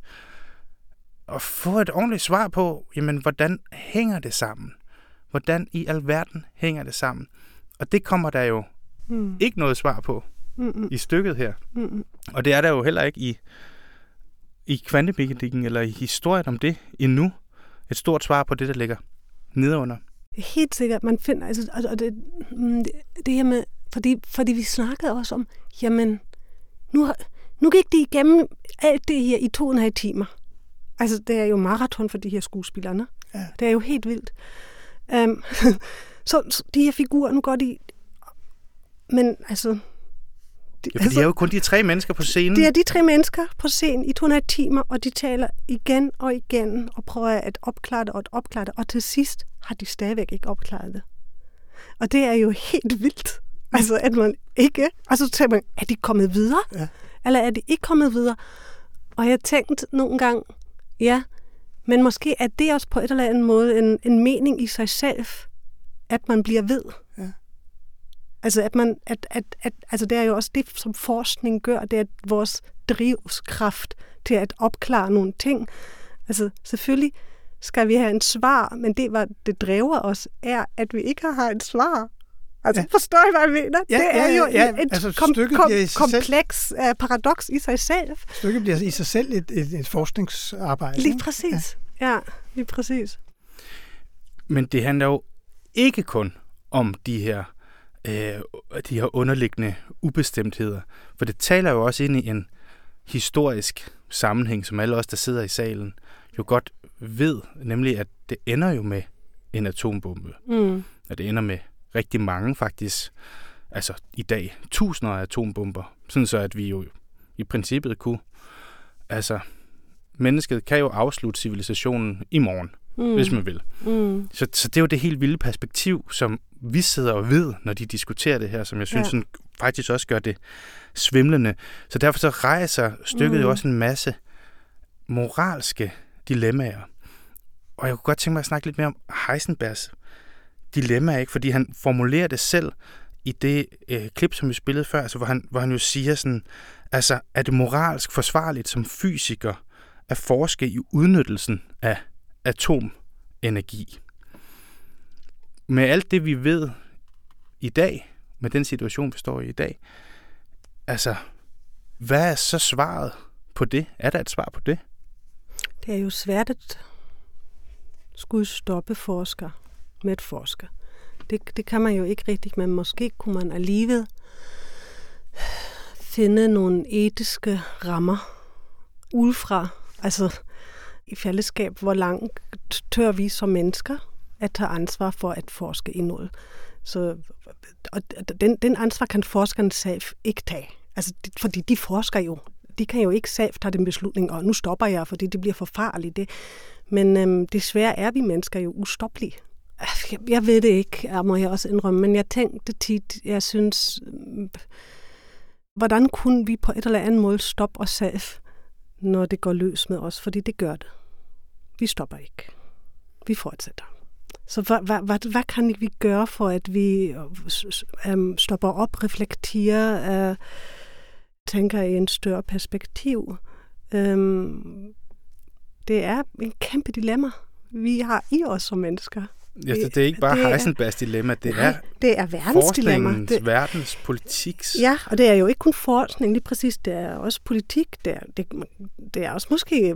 at få et ordentligt svar på, jamen, hvordan hænger det sammen? Hvordan i alverden hænger det sammen? Og det kommer der jo Mm. ikke noget svar på Mm. i stykket her. Mm. Og det er der jo heller ikke i, i kvantemekanikken eller i historien om det endnu. Et stort svar på det, der ligger nedenunder. Helt sikkert, man finder, altså, og og det, mm, det, det her med, fordi, fordi vi snakkede også om, jamen, nu, har- nu gik de igennem alt det her i to og en halv timer. Altså, det er jo maraton for de her skuespillere? Ja. Det er jo helt vildt. Um, så, så de her figurer, nu går de... Men altså... De, Ja, for de er jo kun de tre mennesker på scenen. det er de tre mennesker på scenen i to og en halv timer, og de taler igen og igen og prøver at opklare det og at opklare det, og til sidst har de stadigvæk ikke opklaret det. Og det er jo helt vildt. Altså, at man ikke... Og så tænker man, er de kommet videre? Ja. Eller er de ikke kommet videre? Og jeg tænkte nogle gange, ja, men måske er det også på et eller andet måde en, en mening i sig selv, at man bliver ved. Ja. Altså, at man, at, at, at, altså det er jo også det, som forskning gør, det er vores drivskraft til at opklare nogle ting. Altså, selvfølgelig skal vi have en svar, men det, hvad det driver os, er, at vi ikke har et svar. Altså, Ja. ja. forstår I, hvad jeg mener? Ja, det er ja, jo ja. et Altså, kom, kom, sig selv- kompleks uh, paradoks i sig selv. Stykket bliver i sig selv et, et, et forskningsarbejde. Lige præcis. Ja, lige præcis. Men det handler jo ikke kun om de her, øh, de her underliggende ubestemtheder. For det taler jo også ind i en historisk sammenhæng, som alle os, der sidder i salen, jo godt ved, nemlig at det ender jo med en atombombe. Mm. Og det ender med rigtig mange faktisk, altså i dag, tusinder af atombomber. Sådan så, at vi jo i princippet kunne, altså mennesket kan jo afslutte civilisationen i morgen, Mm. hvis man vil. Mm. Så, så det er jo det helt vilde perspektiv, som vi sidder og ved, når de diskuterer det her, som jeg synes Ja. sådan, faktisk også gør det svimlende. Så derfor så rejser stykket mm. jo også en masse moralske dilemmaer. Og jeg kunne godt tænke mig at snakke lidt mere om Heisenbergs dilemma, ikke? fordi han formulerer det selv i det øh, klip, som vi spillede før, altså, hvor, han, hvor han jo siger sådan, altså, er det moralsk forsvarligt som fysiker at forske i udnyttelsen af atomenergi? Med alt det, vi ved i dag, med den situation, vi står i i dag, altså, hvad er så svaret på det? Er der et svar på det? Det er jo svært at skulle stoppe forsker med et forsker. Det, det kan man jo ikke rigtigt, men måske kunne man alligevel finde nogle etiske rammer udefra. Altså i fællesskab, hvor langt tør vi som mennesker at tage ansvar for at forske i noget. Så, og den, den ansvar kan forskerne selv ikke tage. Altså, fordi de forsker jo. De kan jo ikke selv tage den beslutning, og nu stopper jeg, fordi det bliver for farligt. Det. Men øhm, desværre er vi mennesker jo ustoppelige. Jeg, jeg ved det ikke, jeg må jeg også indrømme, men jeg tænkte tit, jeg synes, hvordan kunne vi på et eller andet måde stoppe os selv, når det går løs med os? Fordi det gør det. Vi stopper ikke. Vi fortsætter. Så hvad, hvad, hvad, hvad kan vi gøre for, at vi um, stopper op, reflekterer, uh, tænker i en større perspektiv? Um, det er en kæmpe dilemma, vi har i os som mennesker. Ja, det, det er ikke bare er- Heisenbergs dilemma, det Nej, er det er verdens dilemma. forskningens, Det, verdens politiks. ja, og det er jo ikke kun forskning, lige præcis, det er også politik, det er, det, det er også måske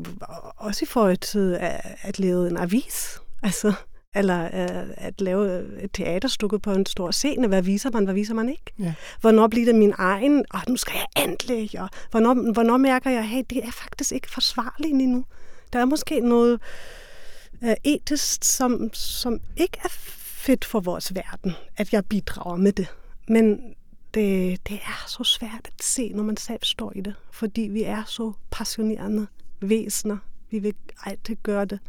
også i forhold til at, at lave en avis, altså, eller uh, at lave et teaterstykke på en stor scene. Hvad viser man, hvad viser man ikke? Ja. Hvornår bliver det min egen, og nu skal jeg endelig, og hvornår, hvornår mærker jeg, hey, det er faktisk ikke forsvarligt lige nu. der er måske noget uh, etisk, som, som ikke er fedt for vores verden, at jeg bidrager med det. Men det, det er så svært at se, når man selv står i det, fordi vi er så passionerende væsener. Vi vil altid gøre det.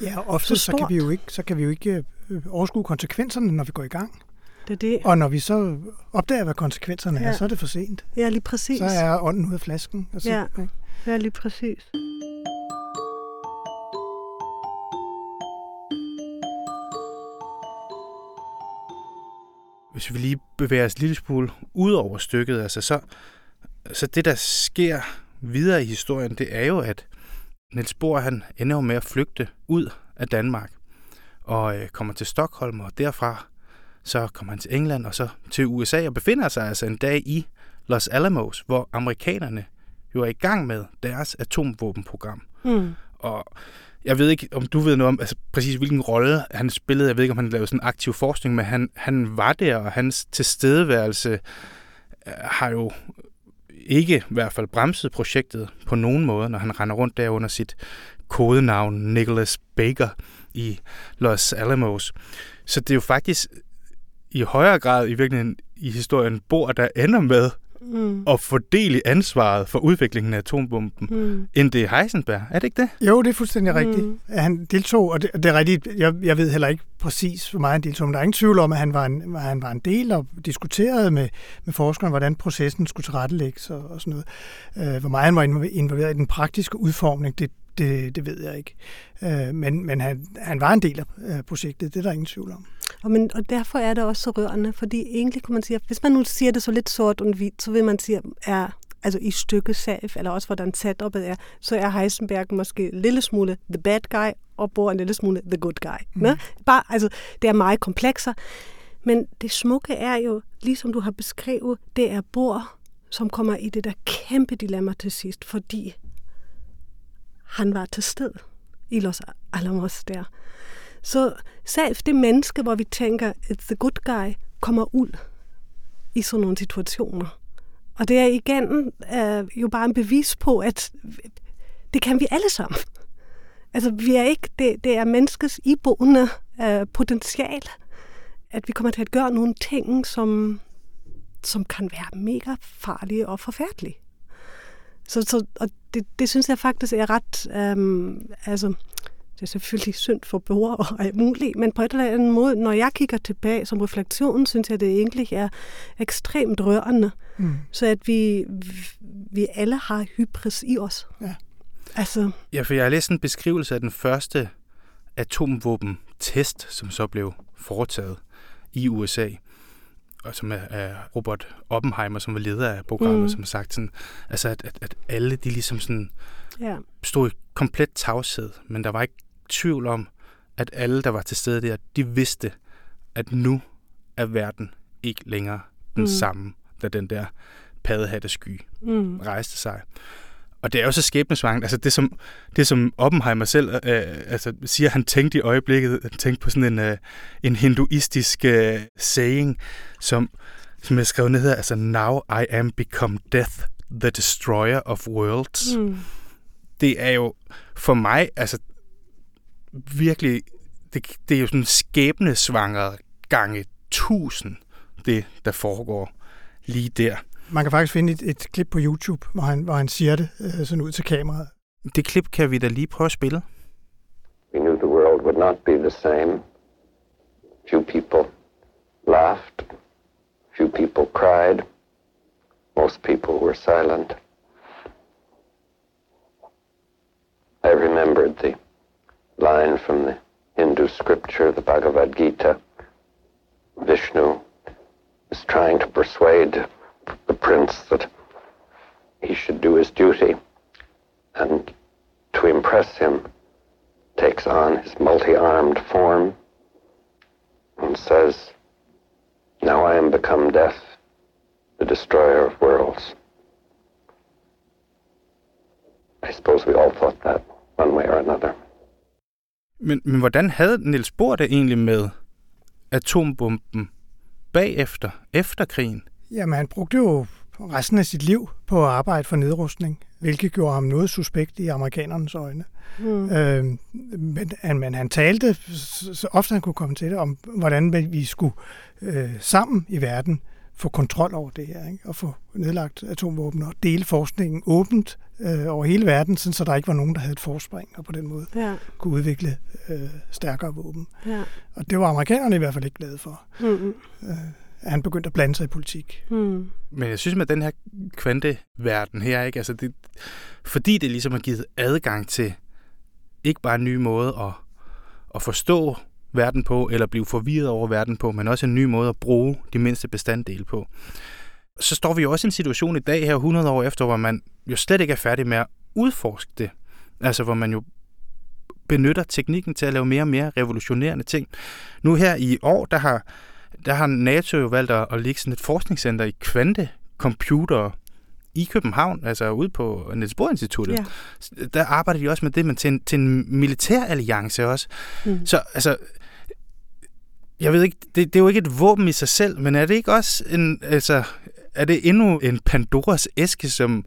Ja, og ofte så, så, kan vi jo ikke, så kan vi jo ikke øh, overskue konsekvenserne, når vi går i gang. Det er det. Og når vi så opdager, hvad konsekvenserne ja. er, så er det for sent. Ja, lige præcis. Så er ånden ud af flasken. Altså, ja, ikke? ja, lige præcis. Hvis vi lige bevæger os en lille smule ud over stykket, altså så, så det, der sker videre i historien, det er jo, at Niels Bohr, han ender jo med at flygte ud af Danmark og øh, kommer til Stockholm, og derfra så kommer han til England og så til USA og befinder sig altså en dag i Los Alamos, hvor amerikanerne jo er i gang med deres atomvåbenprogram. Mm. Og jeg ved ikke, om du ved noget om altså, præcis, hvilken rolle han spillede. Jeg ved ikke, om han lavede sådan aktiv forskning, men han, han var der, og hans tilstedeværelse øh, har jo ikke i hvert fald bremset projektet på nogen måde, når han render rundt der under sit kodenavn Nicholas Baker i Los Alamos. Så det er jo faktisk i højere grad i virkeligheden i historien bor, der ender med mm. at fordele ansvaret for udviklingen af atombomben, mm. end det er Heisenberg. Er det ikke det? Jo, det er fuldstændig mm. rigtigt. Han deltog, og det, det er rigtigt, jeg, jeg ved heller ikke præcis, hvor meget han deltog, men der er ingen tvivl om, at han var en, han var en del og diskuterede med, med forskerne, hvordan processen skulle tilrettelægges og, og sådan noget. Øh, hvor meget han var involveret i den praktiske udformning, det, det, det ved jeg ikke. Øh, men men han, han var en del af projektet, det er der ingen tvivl om. Og, men, og derfor er det også så rørende, fordi egentlig kunne man sige, at hvis man nu siger det så lidt sort og hvidt, så vil man sige, er altså i stykket selv, eller også hvordan setupet er, så er Heisenberg måske en lille smule the bad guy, og Bohr en lille smule the good guy. Mm. Ne? Bare, altså, det er meget komplekser. Men det smukke er jo, ligesom du har beskrevet, det er Bohr, som kommer i det der kæmpe dilemma til sidst, fordi han var til sted i Los Alamos der. Så selv det menneske, hvor vi tænker, at the good guy, kommer ud i sådan nogle situationer. Og det er igen øh, jo bare en bevis på, at det kan vi alle sammen. Altså, vi er ikke, det, det er menneskets iboende øh, potentiale, at vi kommer til at gøre nogle ting, som, som kan være mega farlige og forfærdelige. Så, så og det, det synes jeg faktisk er ret, um, altså, det er selvfølgelig synd for borgere og alt muligt, men på et eller andet måde, når jeg kigger tilbage som refleksion, synes jeg, det egentlig er ekstremt rørende. Mm. Så at vi, vi alle har hybris i os. Ja. Altså. Ja, for jeg har læst en beskrivelse af den første atomvåben-test, som så blev foretaget i USA og som er, er Robert Oppenheimer, som var leder af programmet, mm. som har sagt sådan, altså at, at, at alle de ligesom sådan ja. stod i komplet tavshed, men der var ikke tvivl om, at alle, der var til stede der, de vidste, at nu er verden ikke længere den mm. samme, da den der paddehattesky mm. rejste sig. Og det er jo så skæbnesvangt. Altså det, som, det, som Oppenheimer selv øh, altså, siger, han tænkte i øjeblikket, han tænkte på sådan en, øh, en hinduistisk øh, saying, som, som jeg skrev ned her, altså Now I am become death, the destroyer of worlds. Mm. Det er jo for mig, altså virkelig, det, det er jo sådan skæbnesvanger gange tusind, det der foregår lige der. Man kan faktisk finde et, et klip på YouTube, hvor han, hvor han siger det øh, sådan ud til kameraet. Det klip kan vi da lige prøve at spille. We knew the world would not be the same. Few people laughed. Few people cried. Most people were silent. I remembered the line from the Hindu scripture, the Bhagavad Gita. Vishnu is trying to persuade the prince that he should do his duty, and to impress him, takes on his multi-armed form and says, Now I am become death, the destroyer of worlds. I suppose we all thought that one way or another. Men, men hvordan havde Niels Bohr det egentlig med atombomben bagefter, efter krigen? Jamen, han brugte jo resten af sit liv på at arbejde for nedrustning. hvilket gjorde ham noget suspekt i amerikanernes øjne. Mm. Øh, men, han- men han talte, så, ofte han kunne komme til det, om hvordan vi skulle øh, sammen i verden få kontrol over det her, ikke? og få nedlagt atomvåben og dele forskningen åbent øh, over hele verden, sådan, så der ikke var nogen, der havde et forspring, og på den måde Ja, kunne udvikle øh, stærkere våben. ja. Og det var amerikanerne i hvert fald ikke glade for, Mm, at han begyndte at blande sig i politik. mm, Men jeg synes med den her kvanteverden her, ikke? Altså det, fordi det ligesom har givet adgang til ikke bare en ny måde at, at forstå verden på, eller blive forvirret over verden på, men også en ny måde at bruge de mindste bestanddele på. Så står vi jo også i en situation i dag her 100 år efter, hvor man jo slet ikke er færdig med at udforske det. Altså hvor man jo benytter teknikken til at lave mere og mere revolutionerende ting. Nu her i år, der har, der har NATO jo valgt at, at lægge sådan et forskningscenter i kvantecomputere i København, altså ude på Niels Bohr Instituttet. ja. Der arbejder de også med det, men til en, til en militær alliance også. Mm. Så altså, jeg ved ikke, det, det er jo ikke et våben i sig selv, men er det ikke også en, altså, er det endnu en Pandoras æske, som,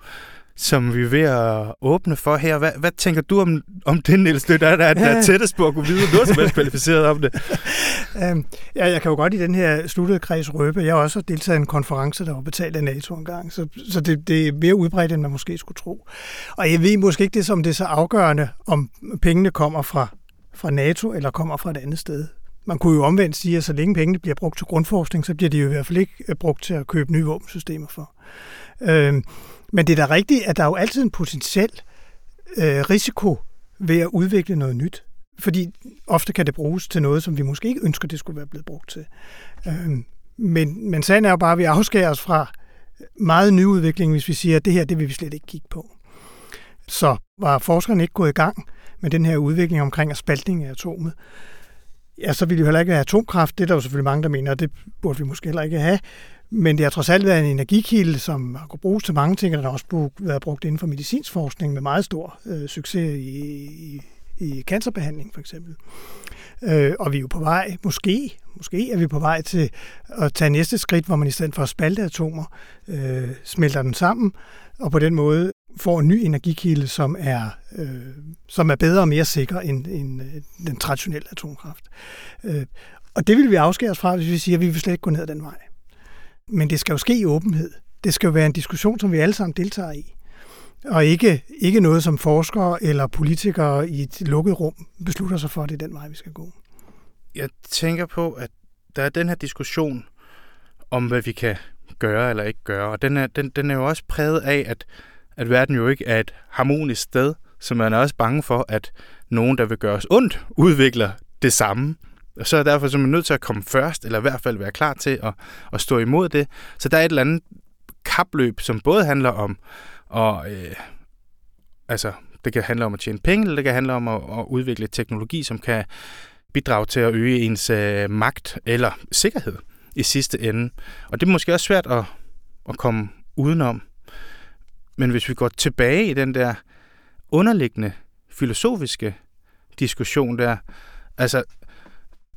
som vi er ved at åbne for her? Hvad, hvad tænker du om, om det, Niels? Det er der, er- der er tættest på at kunne vide noget som helst kvalificeret om det. Øhm, ja, jeg kan jo godt i den her sluttede kreds røbe. Jeg har også deltaget i en konference, der var betalt af NATO engang, så, så det, det er mere udbredt, end man måske skulle tro. Og jeg ved måske ikke det, som det er så afgørende, om pengene kommer fra, fra NATO eller kommer fra et andet sted. Man kunne jo omvendt sige, at så længe pengene bliver brugt til grundforskning, så bliver de jo i hvert fald ikke øh, brugt til at købe nye våbensystemer for. Øhm, men det er da rigtigt, at der er jo altid en potentiel øh, risiko ved at udvikle noget nyt. Fordi ofte kan det bruges til noget, som vi måske ikke ønsker, det skulle være blevet brugt til. Øhm, men, men sagen er jo bare, at vi afskærer os fra meget ny udvikling, hvis vi siger, at det her, det vil vi slet ikke kigge på. Så var forskerne ikke gået i gang med den her udvikling omkring spaltning af atomet, ja, så ville vi heller ikke have atomkraft. Det er der jo selvfølgelig mange, der mener, og det burde vi måske heller ikke have. Men det har trods alt været en energikilde, som har kunnet bruges til mange ting, og der har også været brugt inden for medicinsk forskning med meget stor øh, succes i, i, i cancerbehandling for eksempel. Øh, og vi er jo på vej, måske, måske er vi på vej til at tage næste skridt, hvor man i stedet for at spalte atomer, øh, smelter dem sammen, og på den måde får en ny energikilde, som er, øh, som er bedre og mere sikker end, end øh, den traditionelle atomkraft. Øh, og det vil vi afskære os fra, hvis vi siger, at vi vil slet ikke gå ned ad den vej. Men det skal jo ske i åbenhed. Det skal jo være en diskussion, som vi alle sammen deltager i. Og ikke, ikke noget, som forskere eller politikere i et lukket rum beslutter sig for, at det er den vej, vi skal gå. Jeg tænker på, at der er den her diskussion om, hvad vi kan gøre eller ikke gøre. Og den er, den, den er jo også præget af, at, at verden jo ikke er et harmonisk sted, så man er også bange for, at nogen, der vil gøre os ondt, udvikler det samme. Og så er derfor så er man nødt til at komme først, eller i hvert fald være klar til at, at stå imod det. Så der er et eller andet kapløb, som både handler om og øh, altså, det kan handle om at tjene penge, eller det kan handle om at, at udvikle teknologi, som kan bidrage til at øge ens øh, magt eller sikkerhed i sidste ende. Og det er måske også svært at, at komme udenom. Men hvis vi går tilbage i den der underliggende filosofiske diskussion der, altså,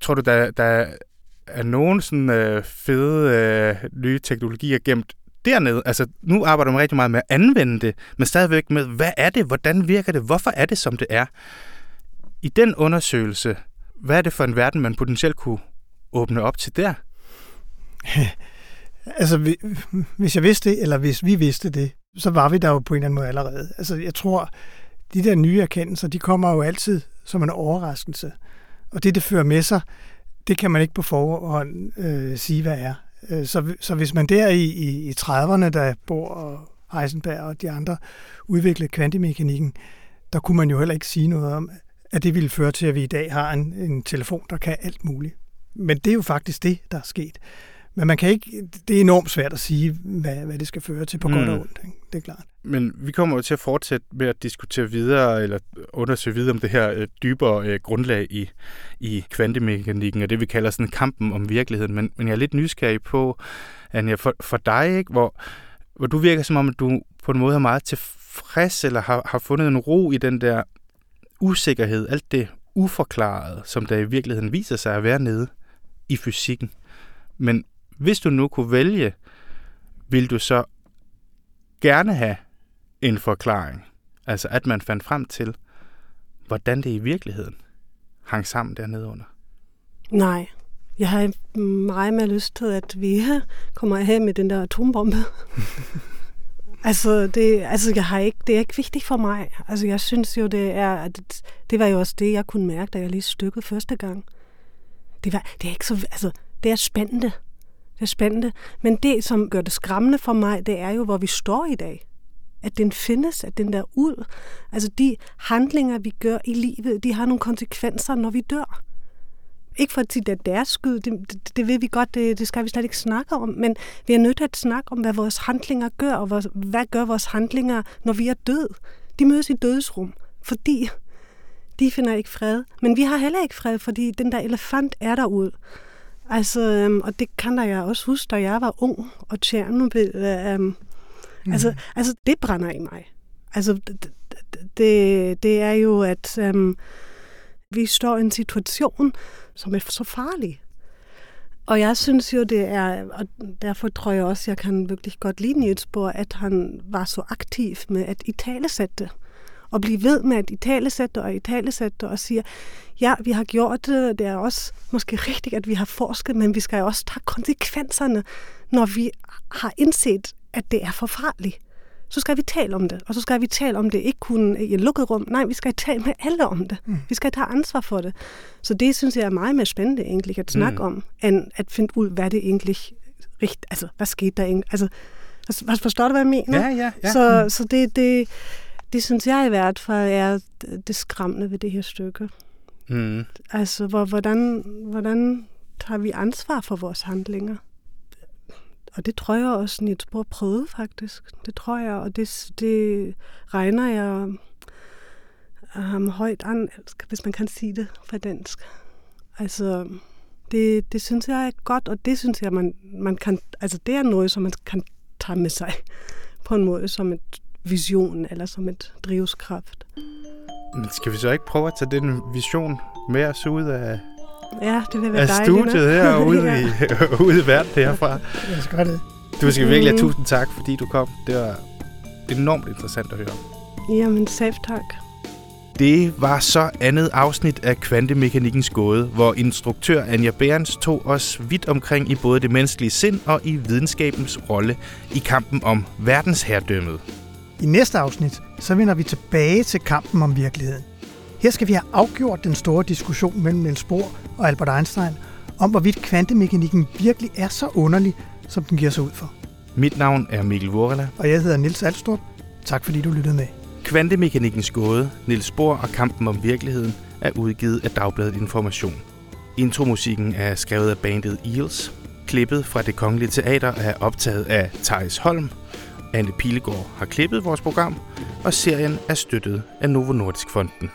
tror du, der, der er nogen sådan øh, fede øh, nye teknologier gemt dernede? Altså, nu arbejder man rigtig meget med at anvende det, men stadigvæk med, hvad er det, hvordan virker det, hvorfor er det, som det er? I den undersøgelse, hvad er det for en verden, man potentielt kunne åbne op til der? Altså, vi- hvis jeg vidste det, eller hvis vi vidste det, så var vi der jo på en eller anden måde allerede. Altså, jeg tror, de der nye erkendelser, de kommer jo altid som en overraskelse. Og det, det fører med sig, det kan man ikke på forhånd øh, sige, hvad er. Øh, så, så hvis man der i, i, i 30'erne, da Bohr og Heisenberg og de andre udviklede kvantemekanikken, der kunne man jo heller ikke sige noget om, at det ville føre til, at vi i dag har en, en telefon, der kan alt muligt. Men det er jo faktisk det, der er sket. Men man kan ikke, det er enormt svært at sige, hvad, hvad det skal føre til på mm. godt og Mm. ondt. Ikke? Det er klart. Men vi kommer jo til at fortsætte med at diskutere videre, eller undersøge videre om det her øh, dybere øh, grundlag i, i kvantemekanikken, og det vi kalder sådan kampen om virkeligheden. Men, men jeg er lidt nysgerrig på, Anja, for, for dig, ikke, hvor, hvor du virker som om, at du på en måde er meget tilfreds, eller har, har fundet en ro i den der usikkerhed, alt det uforklarede, som der i virkeligheden viser sig at være nede i fysikken. Men hvis du nu kunne vælge, vil du så gerne have en forklaring. Altså at man fandt frem til, hvordan det i virkeligheden hang sammen dernede under. Nej, jeg har meget mere lyst til, at vi kommer af med den der atombombe. altså, det, altså jeg har ikke, det er ikke vigtigt for mig. Altså, jeg synes jo, det er, at det, det var jo også det, jeg kunne mærke, da jeg lige stykket første gang. Det, var, det er ikke så, altså, det er spændende. Det er spændende. Men det, som gør det skræmmende for mig, det er jo, hvor vi står i dag. At den findes, at den der ud. Altså de handlinger, vi gør i livet, de har nogle konsekvenser, når vi dør. Ikke for at sige, at det er deres skyld, det, det, det ved vi godt, det, det skal vi slet ikke snakke om, men vi er nødt til at snakke om, hvad vores handlinger gør, og hvad, hvad gør vores handlinger, når vi er død. De mødes i dødsrum, fordi de finder ikke fred. Men vi har heller ikke fred, fordi den der elefant er derude. Altså, øhm, og det kan jeg også huske, da jeg var ung, og Tjernobyl, øhm, mm. altså, altså, det brænder i mig. Altså, det, det, det er jo, at øhm, vi står i en situation, som er så farlig. Og jeg synes jo, det er, og derfor tror jeg også, jeg kan virkelig godt lide Nielsborg, at han var så aktiv med at italesætte det. Og blive ved med at italesætte og italesætte og sige, ja, vi har gjort det, det er også måske rigtigt, at vi har forsket, men vi skal jo også tage konsekvenserne, når vi har indset, at det er forfarligt så skal vi tale om det. Og så skal vi tale om det ikke kun i et lukket rum. Nej, vi skal tale med alle om det. Mm. Vi skal tage ansvar for det. Så det synes jeg er meget mere spændende egentlig at snakke mm. om, end at finde ud, hvad det egentlig rigt, altså hvad skete der egentlig? Altså, altså, forstår du, hvad jeg mener? Ja, ja, ja. Så, mm. så det, det, det synes jeg i hvert fald er det skræmmende ved det her stykke. Mm. Altså, hvor, hvordan, hvordan tager vi ansvar for vores handlinger? Og det tror jeg også, Niels Bohr prøvede faktisk. Det tror jeg, og det, det regner jeg ham højt an, hvis man kan sige det på dansk. Altså, det, det synes jeg er godt, og det synes jeg, man, man kan, altså det er noget, som man kan tage med sig på en måde som et vision eller som et drivskraft. Men skal vi så ikke prøve at tage den vision med os ud af, Ja, det vil være af dejligt. studiet her ude, ja. i, ude i verden herfra. Jeg skal det. Du skal virkelig have tusind tak, fordi du kom. Det var enormt interessant at høre. Jamen, selv tak. Det var så andet afsnit af Kvantemekanikkens gåde, hvor instruktør Anja Berens tog os vidt omkring i både det menneskelige sind og i videnskabens rolle i kampen om verdensherredømmet. I næste afsnit, så vender vi tilbage til kampen om virkeligheden. Her skal vi have afgjort den store diskussion mellem Niels Bohr og Albert Einstein om, hvorvidt kvantemekanikken virkelig er så underlig, som den giver sig ud for. Mit navn er Mikkel Vorela. Og jeg hedder Nils Alstrup. Tak fordi du lyttede med. Kvantemekanikkens gåde, Niels Bohr og kampen om virkeligheden er udgivet af Dagbladet Information. Intromusikken er skrevet af bandet Eels. Klippet fra det kongelige teater er optaget af Thijs Holm. Anne Pilegaard har klippet vores program, og serien er støttet af Novo Nordisk Fonden.